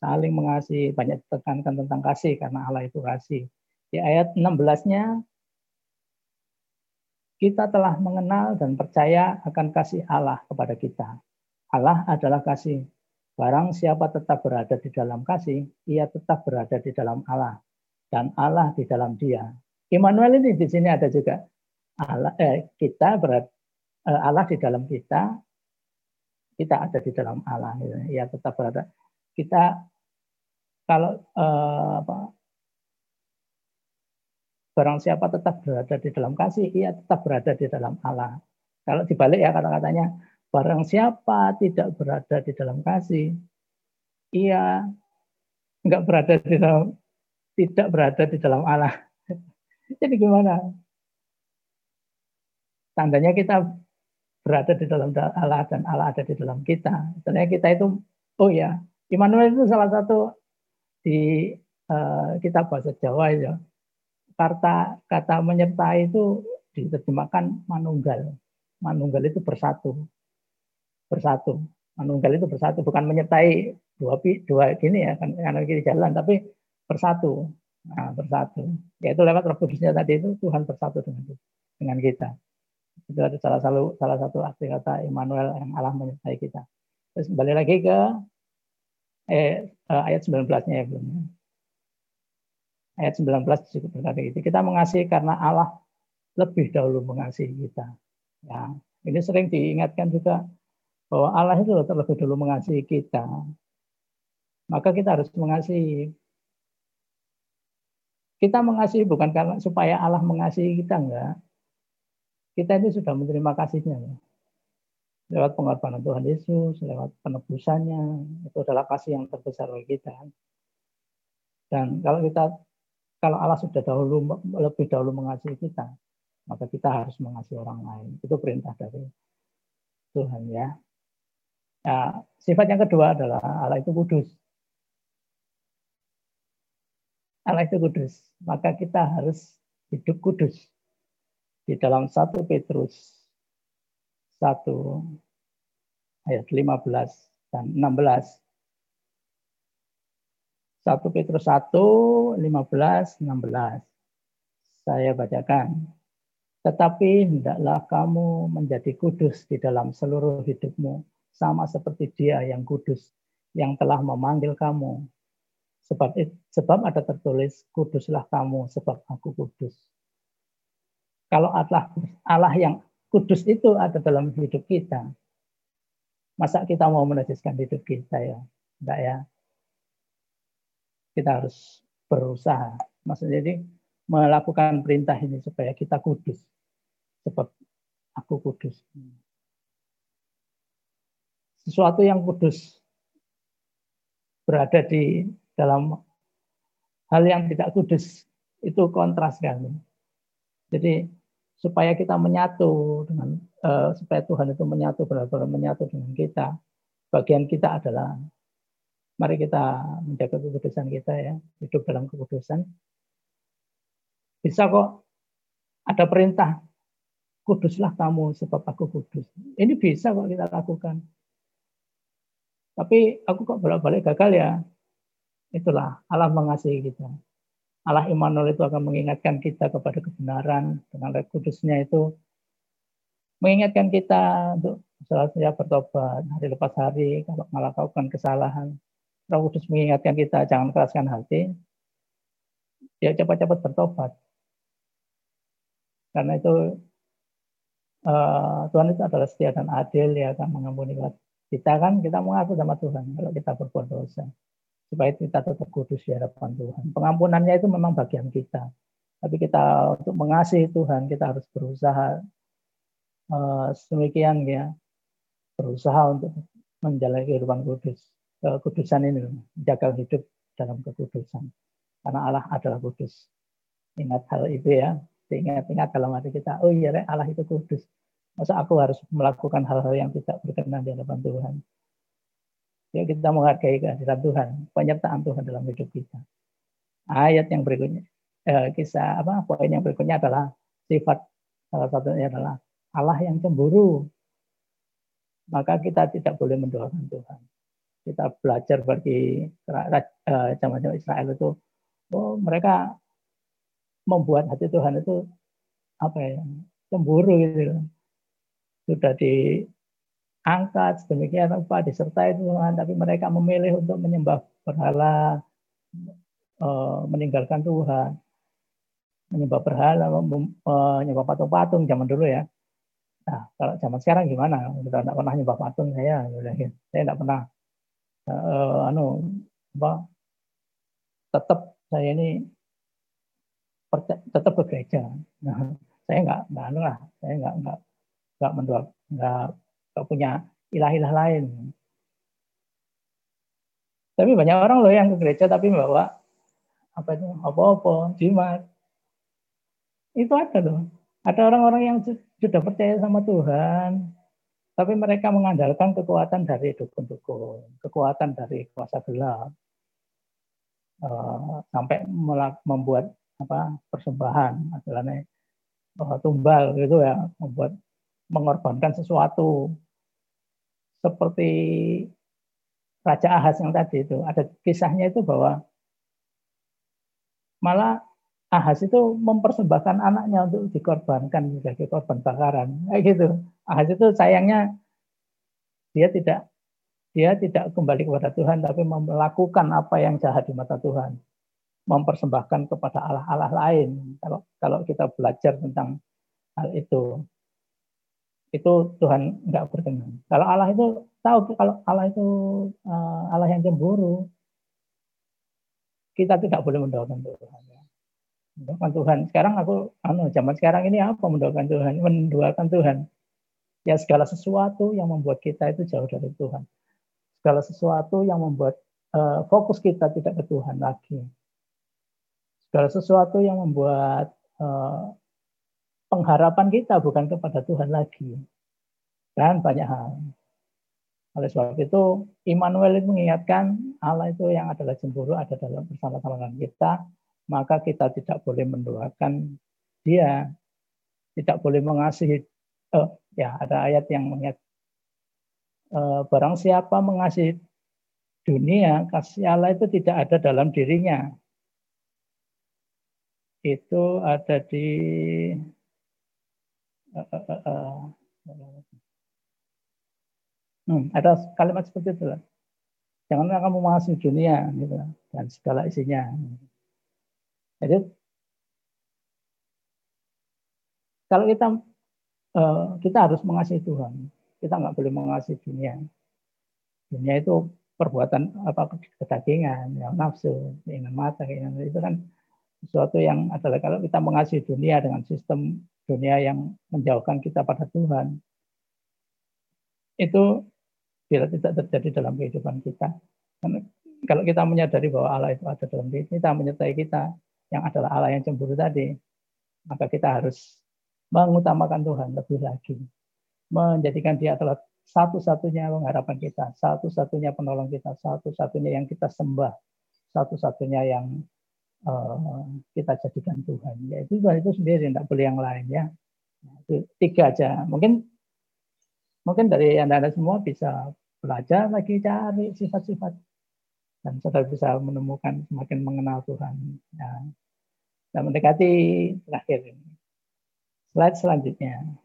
saling mengasihi. Banyak ditekankan tentang kasih karena Allah itu kasih. Di ayat 16-nya, kita telah mengenal dan percaya akan kasih Allah kepada kita. Allah adalah kasih. Barang siapa tetap berada di dalam kasih, ia tetap berada di dalam Allah. Dan Allah di dalam dia. Immanuel ini di sini ada juga Allah eh, kita berat eh, Allah di dalam kita kita ada di dalam Allah ya tetap berada kita kalau eh, apa barang siapa tetap berada di dalam kasih ia tetap berada di dalam Allah. Kalau dibalik ya kata-katanya barang siapa tidak berada di dalam kasih ia enggak berada di dalam tidak berada di dalam Allah Jadi gimana? Tandanya kita berada di dalam Allah dan Allah ada di dalam kita. Tandanya kita itu, oh ya, Immanuel itu salah satu di uh, kitab bahasa Jawa ya. Kata kata menyertai itu diterjemahkan manunggal. Manunggal itu bersatu. Bersatu. Manunggal itu bersatu, bukan menyertai dua dua gini ya, kan kanan kiri jalan, tapi bersatu. Nah, bersatu. Yaitu lewat roh kudusnya tadi itu Tuhan bersatu dengan dengan kita. Itu ada salah satu salah satu arti kata Immanuel yang Allah menyertai kita. Terus kembali lagi ke eh, eh ayat 19-nya ya belum. Ayat 19 cukup berkata gitu. Kita mengasihi karena Allah lebih dahulu mengasihi kita. Ya, ini sering diingatkan juga bahwa Allah itu terlebih dahulu mengasihi kita. Maka kita harus mengasihi kita mengasihi bukan karena supaya Allah mengasihi kita enggak. Kita itu sudah menerima kasihnya. Ya. Lewat pengorbanan Tuhan Yesus, lewat penebusannya, itu adalah kasih yang terbesar bagi kita. Dan kalau kita kalau Allah sudah dahulu lebih dahulu mengasihi kita, maka kita harus mengasihi orang lain. Itu perintah dari Tuhan ya. Nah, sifat yang kedua adalah Allah itu kudus. Allah itu kudus. Maka kita harus hidup kudus. Di dalam 1 Petrus 1 ayat 15 dan 16. 1 Petrus 1, 15, 16. Saya bacakan. Tetapi hendaklah kamu menjadi kudus di dalam seluruh hidupmu, sama seperti dia yang kudus, yang telah memanggil kamu Sebab sebab ada tertulis kuduslah kamu sebab aku kudus. Kalau Allah Allah yang kudus itu ada dalam hidup kita, masa kita mau menajiskan hidup kita ya? Enggak ya. Kita harus berusaha. Maksudnya jadi melakukan perintah ini supaya kita kudus. Sebab aku kudus. Sesuatu yang kudus berada di dalam hal yang tidak kudus itu kontras sekali. Jadi supaya kita menyatu dengan uh, supaya Tuhan itu menyatu benar-benar menyatu dengan kita. Bagian kita adalah mari kita menjaga kekudusan kita ya, hidup dalam kekudusan. Bisa kok ada perintah kuduslah kamu sebab aku kudus. Ini bisa kok kita lakukan. Tapi aku kok bolak-balik gagal ya. Itulah Allah mengasihi kita. Allah Immanuel itu akan mengingatkan kita kepada kebenaran dengan roh kudusnya itu mengingatkan kita untuk selalu bertobat hari lepas hari kalau melakukan kesalahan. Roh Kudus mengingatkan kita jangan keraskan hati. Ya cepat-cepat bertobat. Karena itu uh, Tuhan itu adalah setia dan adil ya akan mengampuni kita kan kita mengaku sama Tuhan kalau kita berbuat dosa supaya kita tetap kudus di hadapan Tuhan. Pengampunannya itu memang bagian kita. Tapi kita untuk mengasihi Tuhan, kita harus berusaha uh, sedemikian ya, berusaha untuk menjalani kehidupan kudus. Kekudusan ini, menjaga hidup dalam kekudusan. Karena Allah adalah kudus. Ingat hal itu ya. Ingat-ingat dalam hati kita, oh iya Allah itu kudus. Masa aku harus melakukan hal-hal yang tidak berkenan di hadapan Tuhan. Ya kita menghargai kehadiran Tuhan, penyertaan Tuhan dalam hidup kita. Ayat yang berikutnya, eh, kisah apa? Poin yang berikutnya adalah sifat salah satunya adalah Allah yang cemburu. Maka kita tidak boleh mendoakan Tuhan. Kita belajar bagi zaman-zaman eh, Israel itu, oh mereka membuat hati Tuhan itu apa ya cemburu gitu sudah di angkat sedemikian apa disertai Tuhan. Tapi mereka memilih untuk menyembah berhala eh, meninggalkan Tuhan. Menyembah berhala menyembah patung-patung zaman dulu ya. Nah kalau zaman sekarang gimana? Kita tidak pernah menyembah patung saya. Saya tidak pernah uh, anu apa tetap saya ini tetap ke gereja. Nah, saya nggak nggak anu lah. Saya nggak nggak nggak mendoa nggak nggak punya ilah-ilah lain. Tapi banyak orang loh yang ke gereja tapi membawa apa itu apa-apa jimat. Itu ada loh. Ada orang-orang yang sudah percaya sama Tuhan, tapi mereka mengandalkan kekuatan dari dukun-dukun, kekuatan dari kuasa gelap, uh, sampai membuat apa persembahan, adalah uh, tumbal gitu ya, membuat mengorbankan sesuatu seperti Raja Ahaz yang tadi itu ada kisahnya itu bahwa malah Ahaz itu mempersembahkan anaknya untuk dikorbankan sebagai korban bakaran. Kayak gitu. Ahaz itu sayangnya dia tidak dia tidak kembali kepada Tuhan tapi melakukan apa yang jahat di mata Tuhan. Mempersembahkan kepada Allah-Allah lain. Kalau kalau kita belajar tentang hal itu itu Tuhan nggak berkenan. Kalau Allah itu tahu kalau Allah itu uh, Allah yang cemburu, kita tidak boleh mendoakan Tuhan. Ya. Mendoakan Tuhan. Sekarang aku, anu, zaman sekarang ini apa mendoakan Tuhan? Mendoakan Tuhan. Ya segala sesuatu yang membuat kita itu jauh dari Tuhan. Segala sesuatu yang membuat uh, fokus kita tidak ke Tuhan lagi. Segala sesuatu yang membuat uh, pengharapan kita bukan kepada Tuhan lagi. Dan banyak hal. Oleh sebab itu, Immanuel itu mengingatkan Allah itu yang adalah cemburu ada dalam bersama-sama kita, maka kita tidak boleh mendoakan dia, tidak boleh mengasihi. Oh, ya, ada ayat yang mengingat eh, barang siapa mengasihi dunia, kasih Allah itu tidak ada dalam dirinya. Itu ada di hmm, ada kalimat seperti itu lah. Janganlah kamu mengasihi dunia gitu, dan segala isinya. Jadi kalau kita eh, kita harus mengasihi Tuhan, kita nggak boleh mengasihi dunia. Dunia itu perbuatan apa kedagingan, yang nafsu, keinginan mata, keinginan itu kan sesuatu yang adalah kalau kita mengasihi dunia dengan sistem dunia yang menjauhkan kita pada Tuhan, itu bila tidak terjadi dalam kehidupan kita. Karena kalau kita menyadari bahwa Allah itu ada dalam diri kita, menyertai kita, yang adalah Allah yang cemburu tadi, maka kita harus mengutamakan Tuhan lebih lagi, menjadikan Dia adalah satu-satunya pengharapan kita, satu-satunya penolong kita, satu-satunya yang kita sembah, satu-satunya yang uh, kita jadikan Tuhan. Yaitu Tuhan itu sendiri, tidak boleh yang lain ya. Nah, itu tiga aja. Mungkin mungkin dari anda, anda semua bisa belajar lagi cari sifat-sifat dan saudara bisa menemukan semakin mengenal Tuhan. Ya. Dan mendekati terakhir ini. Slide selanjutnya.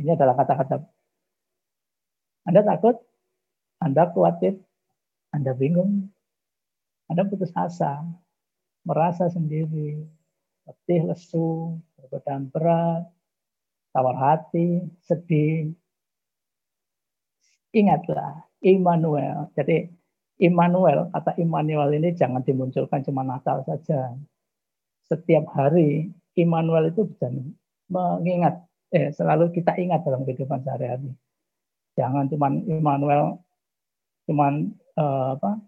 Ini adalah kata-kata. Anda takut, Anda khawatir, Anda bingung, Anda putus asa, merasa sendiri, letih, lesu, berbeban berat, tawar hati, sedih. Ingatlah, Immanuel. Jadi Immanuel, kata Immanuel ini jangan dimunculkan cuma Natal saja. Setiap hari Immanuel itu bisa mengingat, eh, selalu kita ingat dalam kehidupan sehari-hari. Jangan cuma Immanuel, cuma eh, apa?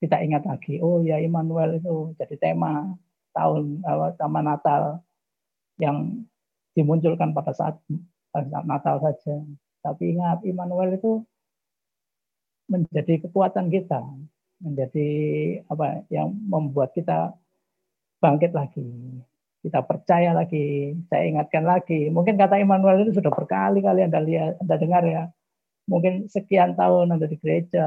Kita ingat lagi, oh ya Immanuel itu jadi tema tahun apa, tema Natal yang dimunculkan pada saat pada saat Natal saja. Tapi ingat Immanuel itu menjadi kekuatan kita, menjadi apa yang membuat kita bangkit lagi. Kita percaya lagi, saya ingatkan lagi. Mungkin kata Immanuel itu sudah berkali-kali Anda lihat, Anda dengar ya. Mungkin sekian tahun Anda di gereja,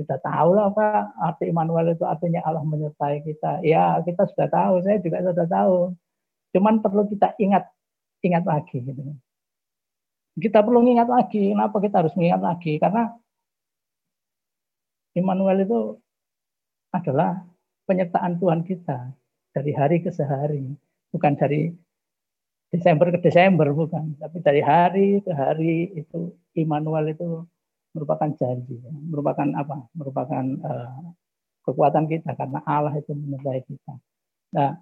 kita tahu lah apa arti Immanuel itu artinya Allah menyertai kita. Ya kita sudah tahu, saya juga sudah tahu. Cuman perlu kita ingat, ingat lagi. Gitu. Kita perlu ingat lagi. Kenapa kita harus mengingat lagi? Karena Immanuel itu adalah penyertaan Tuhan kita dari hari ke sehari, bukan dari Desember ke Desember bukan, tapi dari hari ke hari itu Immanuel itu merupakan janji, merupakan apa? Merupakan uh, kekuatan kita karena Allah itu menyertai kita. Nah,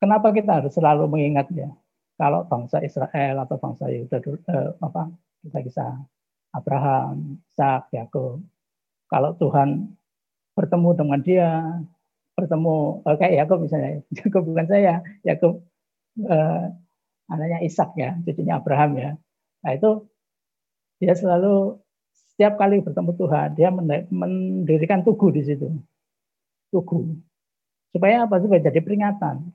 kenapa kita harus selalu mengingat ya? Kalau bangsa Israel atau bangsa Yehuda uh, apa kita bisa Abraham, Ishak, Yakub. Kalau Tuhan bertemu dengan dia, bertemu uh, kayak Yakub misalnya, Yakub bukan saya, Yakub uh, anaknya Ishak ya, cucunya Abraham ya. Nah itu dia selalu setiap kali bertemu Tuhan, dia mendirikan tugu di situ. Tugu. Supaya apa? Supaya jadi peringatan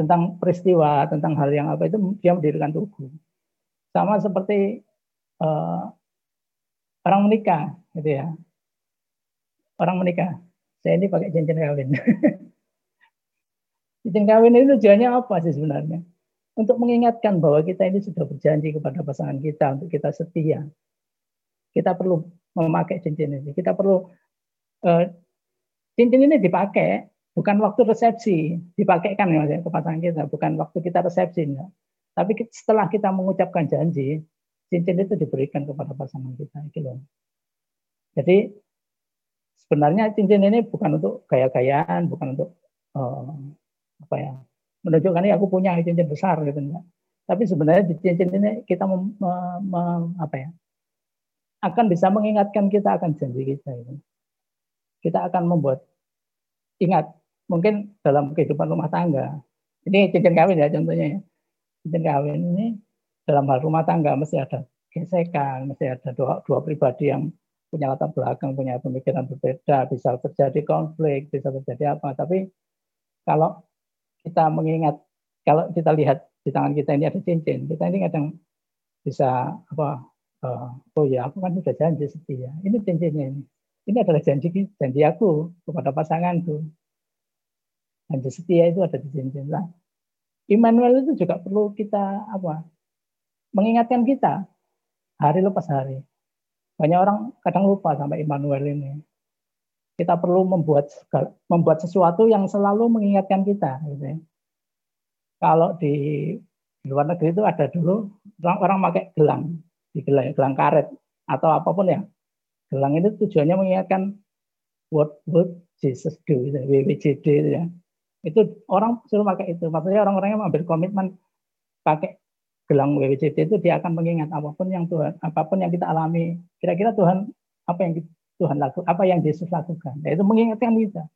tentang peristiwa, tentang hal yang apa itu dia mendirikan tugu. Sama seperti uh, orang menikah, gitu ya. Orang menikah. Saya ini pakai cincin kawin. cincin kawin itu tujuannya apa sih sebenarnya? Untuk mengingatkan bahwa kita ini sudah berjanji kepada pasangan kita untuk kita setia. Kita perlu memakai cincin ini. Kita perlu uh, cincin ini dipakai bukan waktu resepsi, dipakaikan ya ke pasangan kita, bukan waktu kita resepsi. Ya. Tapi setelah kita mengucapkan janji, cincin itu diberikan kepada pasangan kita. Gitu. Jadi sebenarnya cincin ini bukan untuk gaya-gayaan, bukan untuk uh, apa ya menunjukkan ini aku punya cincin besar gitu enggak. Tapi sebenarnya di cincin ini kita mem, mem, apa ya akan bisa mengingatkan kita akan janji kita. Gitu. Kita akan membuat ingat mungkin dalam kehidupan rumah tangga. Ini cincin kawin ya contohnya ya cincin kawin ini dalam hal rumah tangga mesti ada gesekan, mesti ada dua, dua pribadi yang punya latar belakang, punya pemikiran berbeda, bisa terjadi konflik, bisa terjadi apa. Tapi kalau kita mengingat, kalau kita lihat di tangan kita ini ada cincin, kita ini kadang bisa apa? Uh, oh ya, aku kan sudah janji setia. Ini cincinnya ini. Ini adalah janji janji aku kepada pasanganku. Janji setia itu ada di cincin. Nah, Immanuel itu juga perlu kita apa? Mengingatkan kita hari lepas hari. Banyak orang kadang lupa sama Immanuel ini. Kita perlu membuat membuat sesuatu yang selalu mengingatkan kita. Gitu ya. Kalau di, luar negeri itu ada dulu orang, orang pakai gelang, di gelang, gelang karet atau apa pun ya. Gelang itu tujuannya mengingatkan what would Jesus do, gitu, WWJD itu ya itu orang suruh pakai itu maksudnya orang-orang yang mengambil komitmen pakai gelang WWJD itu dia akan mengingat apa pun yang Tuhan apa pun yang kita alami kira-kira Tuhan apa yang Tuhan lakukan apa yang Yesus lakukan yaitu mengingatkan kita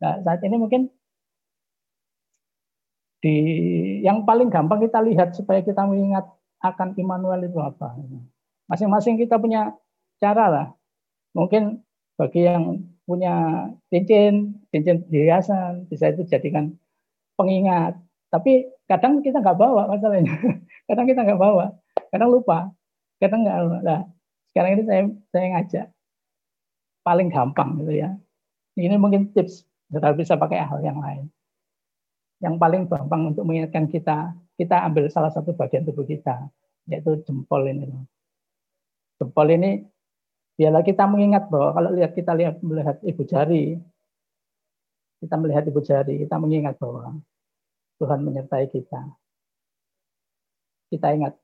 nah, saat ini mungkin di yang paling gampang kita lihat supaya kita mengingat akan Immanuel itu apa. Masing-masing kita punya cara lah. Mungkin bagi yang punya cincin, cincin hiasan, bisa itu jadikan pengingat. Tapi kadang kita nggak bawa masalahnya. kadang kita nggak bawa, kadang lupa, kadang nggak. Nah, sekarang ini saya saya ngajak paling gampang gitu ya. Ini mungkin tips, tetapi bisa pakai hal yang lain. Yang paling gampang untuk mengingatkan kita, kita ambil salah satu bagian tubuh kita, yaitu jempol ini. Jempol ini biarlah kita mengingat bahwa kalau lihat kita lihat melihat ibu jari, kita melihat ibu jari, kita mengingat bahwa Tuhan menyertai kita. Kita ingat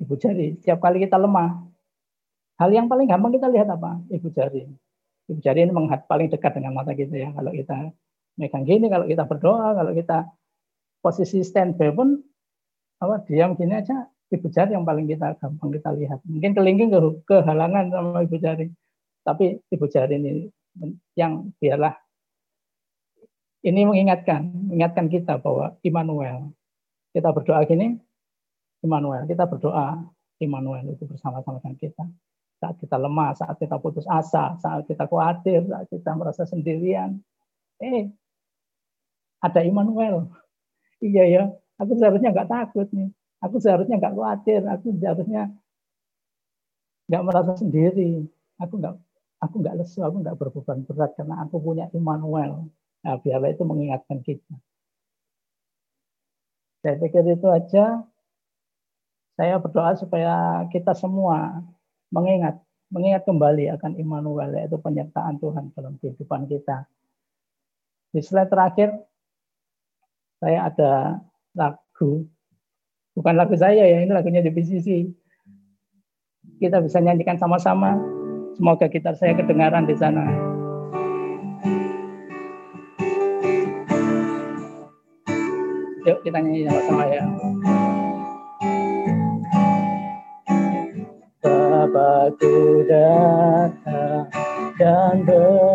ibu jari. Setiap kali kita lemah, hal yang paling gampang kita lihat apa? Ibu jari. Ibu jari ini menghadap paling dekat dengan mata kita ya. Kalau kita megang gini, kalau kita berdoa, kalau kita posisi standby pun apa diam gini aja ibu jari yang paling kita gampang kita lihat. Mungkin kelingking ke kehalangan sama ibu jari. Tapi ibu jari ini yang biarlah ini mengingatkan, mengingatkan kita bahwa Immanuel. Kita berdoa gini, Immanuel. Kita berdoa, Immanuel itu bersama-sama dengan kita. Saat kita lemah, saat kita putus asa, saat kita khawatir, saat kita merasa sendirian. Eh, ada Immanuel. Iya ya, aku seharusnya nggak takut nih. Aku seharusnya nggak khawatir, aku seharusnya nggak merasa sendiri. Aku nggak aku nggak lesu, aku nggak berbeban berat karena aku punya Immanuel. Nah, biarlah itu mengingatkan kita. Saya pikir itu aja. Saya berdoa supaya kita semua mengingat, mengingat kembali akan Immanuel, yaitu penyertaan Tuhan dalam kehidupan kita. Di slide terakhir, saya ada lagu Bukan lagu saya ya, ini lagunya di PCC. Kita bisa nyanyikan sama-sama. Semoga kita saya kedengaran di sana. Yuk kita nyanyi sama-sama ya. Bapakku datang dan berserah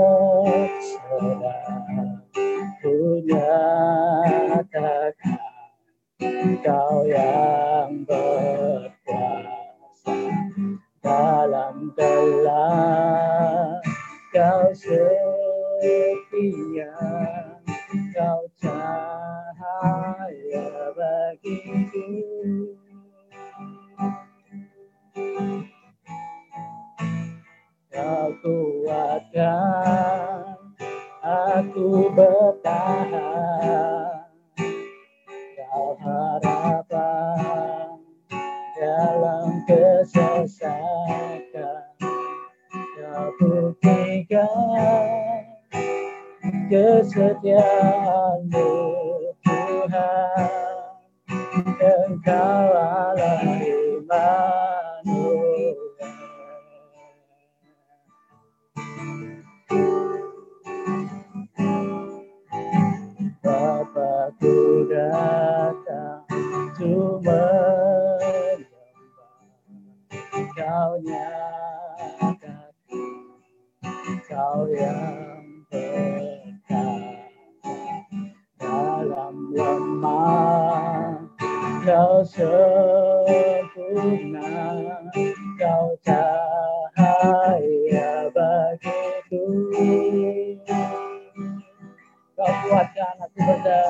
Kau kuatkan aku berdan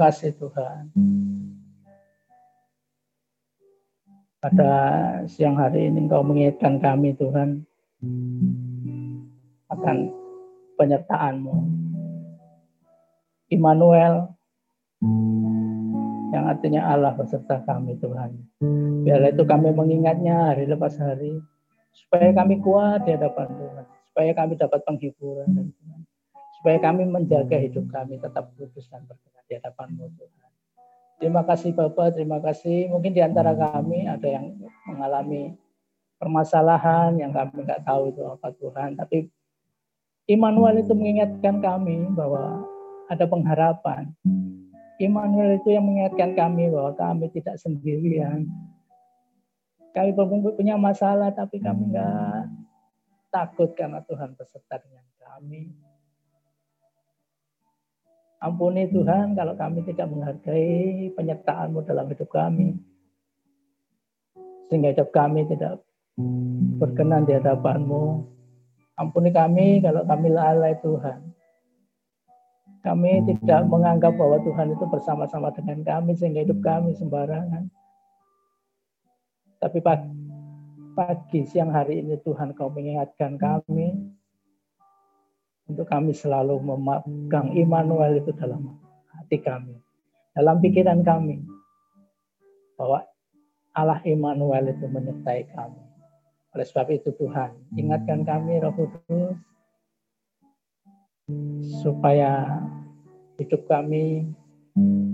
kasih Tuhan. Pada siang hari ini Engkau mengingatkan kami Tuhan akan penyertaan-Mu. Immanuel yang artinya Allah beserta kami Tuhan. Biarlah itu kami mengingatnya hari lepas hari supaya kami kuat di hadapan Tuhan, supaya kami dapat penghiburan dari Tuhan, supaya kami menjaga hidup kami tetap kudus dan berkenan di hadapan-Mu Tuhan. Terima kasih Bapak, terima kasih. Mungkin di antara kami ada yang mengalami permasalahan yang kami nggak tahu itu apa Tuhan, tapi Immanuel itu mengingatkan kami bahwa ada pengharapan. Immanuel itu yang mengingatkan kami bahwa kami tidak sendirian, kami punya masalah tapi kami nggak takut karena Tuhan beserta dengan kami. Ampuni Tuhan kalau kami tidak menghargai penyertaan-Mu dalam hidup kami. Sehingga hidup kami tidak berkenan di hadapan-Mu. Ampuni kami kalau kami lalai Tuhan. Kami tidak menganggap bahwa Tuhan itu bersama-sama dengan kami sehingga hidup kami sembarangan. Tapi pagi, pagi siang hari ini Tuhan kau mengingatkan kami untuk kami selalu memegang Immanuel itu dalam hati kami, dalam pikiran kami bahwa Allah Immanuel itu menyertai kami. Oleh sebab itu Tuhan, ingatkan kami Roh Kudus supaya hidup kami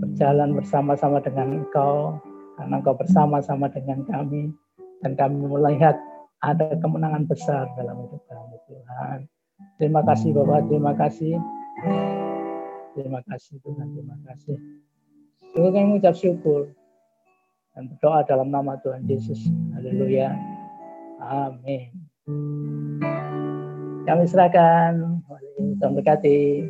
berjalan bersama-sama dengan Engkau karena Engkau bersama-sama dengan kami dan kami melihat ada kemenangan besar dalam hidup kami Tuhan. Terima kasih Bapak, terima kasih. Terima kasih Tuhan, terima kasih. Juga kami mengucap syukur dan berdoa dalam nama Tuhan Yesus. Haleluya. Amin. Kami serahkan. Tuhan berkati.